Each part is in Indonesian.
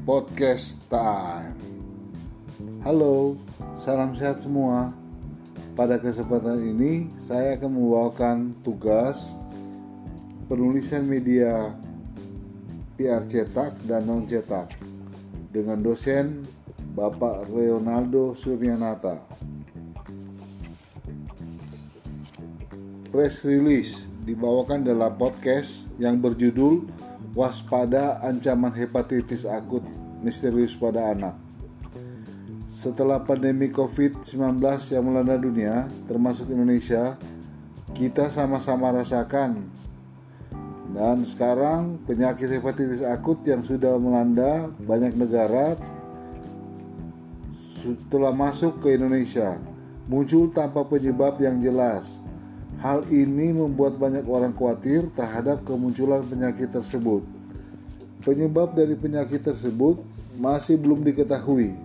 Podcast Time. Halo, salam sehat semua. Pada kesempatan ini, saya akan membawakan tugas penulisan media PR cetak dan non cetak dengan dosen Bapak Leonardo Suryanata. Press release dibawakan dalam podcast yang berjudul waspada ancaman hepatitis akut misterius pada anak. Setelah pandemi COVID-19 yang melanda dunia, termasuk Indonesia, kita sama-sama rasakan. Dan sekarang penyakit hepatitis akut yang sudah melanda banyak negara telah masuk ke Indonesia, muncul tanpa penyebab yang jelas Hal ini membuat banyak orang khawatir terhadap kemunculan penyakit tersebut. Penyebab dari penyakit tersebut masih belum diketahui.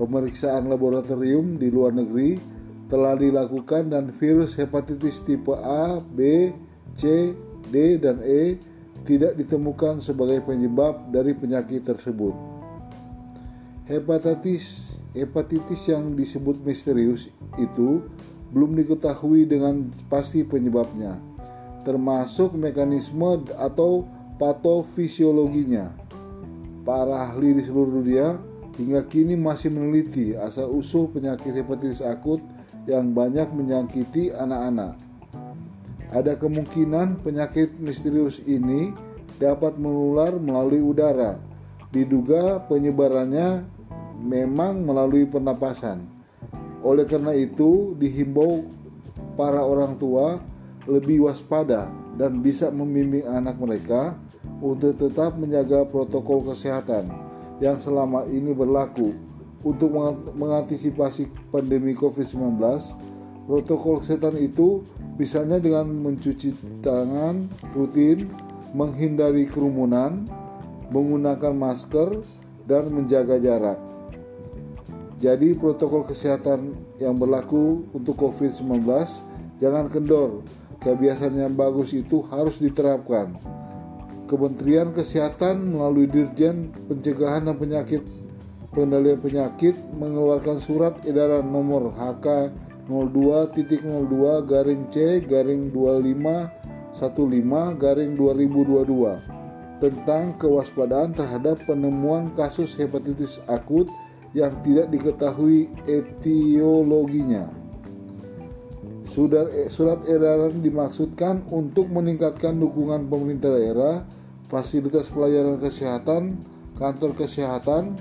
Pemeriksaan laboratorium di luar negeri telah dilakukan dan virus hepatitis tipe A, B, C, D, dan E tidak ditemukan sebagai penyebab dari penyakit tersebut. Hepatitis hepatitis yang disebut misterius itu belum diketahui dengan pasti penyebabnya, termasuk mekanisme atau patofisiologinya. Para ahli di seluruh dunia hingga kini masih meneliti asal-usul penyakit hepatitis akut yang banyak menyakiti anak-anak. Ada kemungkinan penyakit misterius ini dapat menular melalui udara. Diduga penyebarannya memang melalui pernapasan. Oleh karena itu, dihimbau para orang tua lebih waspada dan bisa membimbing anak mereka untuk tetap menjaga protokol kesehatan yang selama ini berlaku untuk mengantisipasi pandemi COVID-19. Protokol kesehatan itu misalnya dengan mencuci tangan rutin, menghindari kerumunan, menggunakan masker, dan menjaga jarak. Jadi protokol kesehatan yang berlaku untuk COVID-19 jangan kendor. Kebiasaan yang bagus itu harus diterapkan. Kementerian Kesehatan melalui Dirjen Pencegahan dan Penyakit Pengendalian Penyakit mengeluarkan surat edaran nomor HK 02.02 garing C garing 2515 garing 2022 tentang kewaspadaan terhadap penemuan kasus hepatitis akut yang tidak diketahui etiologinya. Surat edaran dimaksudkan untuk meningkatkan dukungan pemerintah daerah, fasilitas pelayanan kesehatan, kantor kesehatan,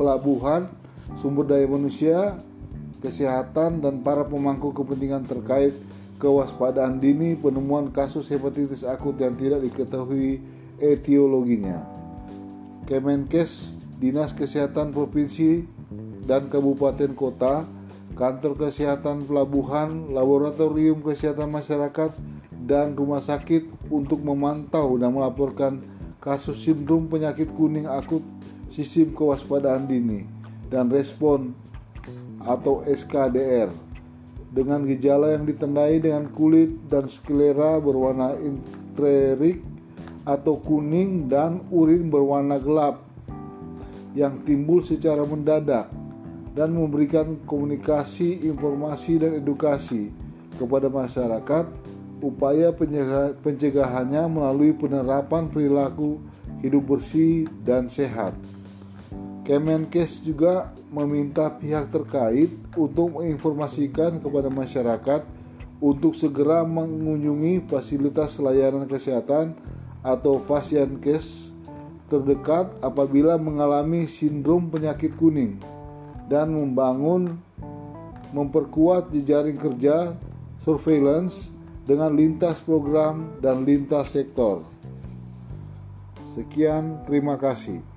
pelabuhan, sumber daya manusia, kesehatan, dan para pemangku kepentingan terkait kewaspadaan dini penemuan kasus hepatitis akut yang tidak diketahui etiologinya. Kemenkes Dinas Kesehatan Provinsi dan Kabupaten Kota, Kantor Kesehatan Pelabuhan, Laboratorium Kesehatan Masyarakat, dan Rumah Sakit untuk memantau dan melaporkan kasus sindrom penyakit kuning akut sistem kewaspadaan dini dan respon atau SKDR dengan gejala yang ditandai dengan kulit dan sklera berwarna intrerik atau kuning dan urin berwarna gelap yang timbul secara mendadak dan memberikan komunikasi, informasi, dan edukasi kepada masyarakat. Upaya pencegahannya melalui penerapan perilaku hidup bersih dan sehat. Kemenkes juga meminta pihak terkait untuk menginformasikan kepada masyarakat untuk segera mengunjungi fasilitas layanan kesehatan atau Fasienkes terdekat apabila mengalami sindrom penyakit kuning dan membangun memperkuat jejaring kerja surveillance dengan lintas program dan lintas sektor. Sekian, terima kasih.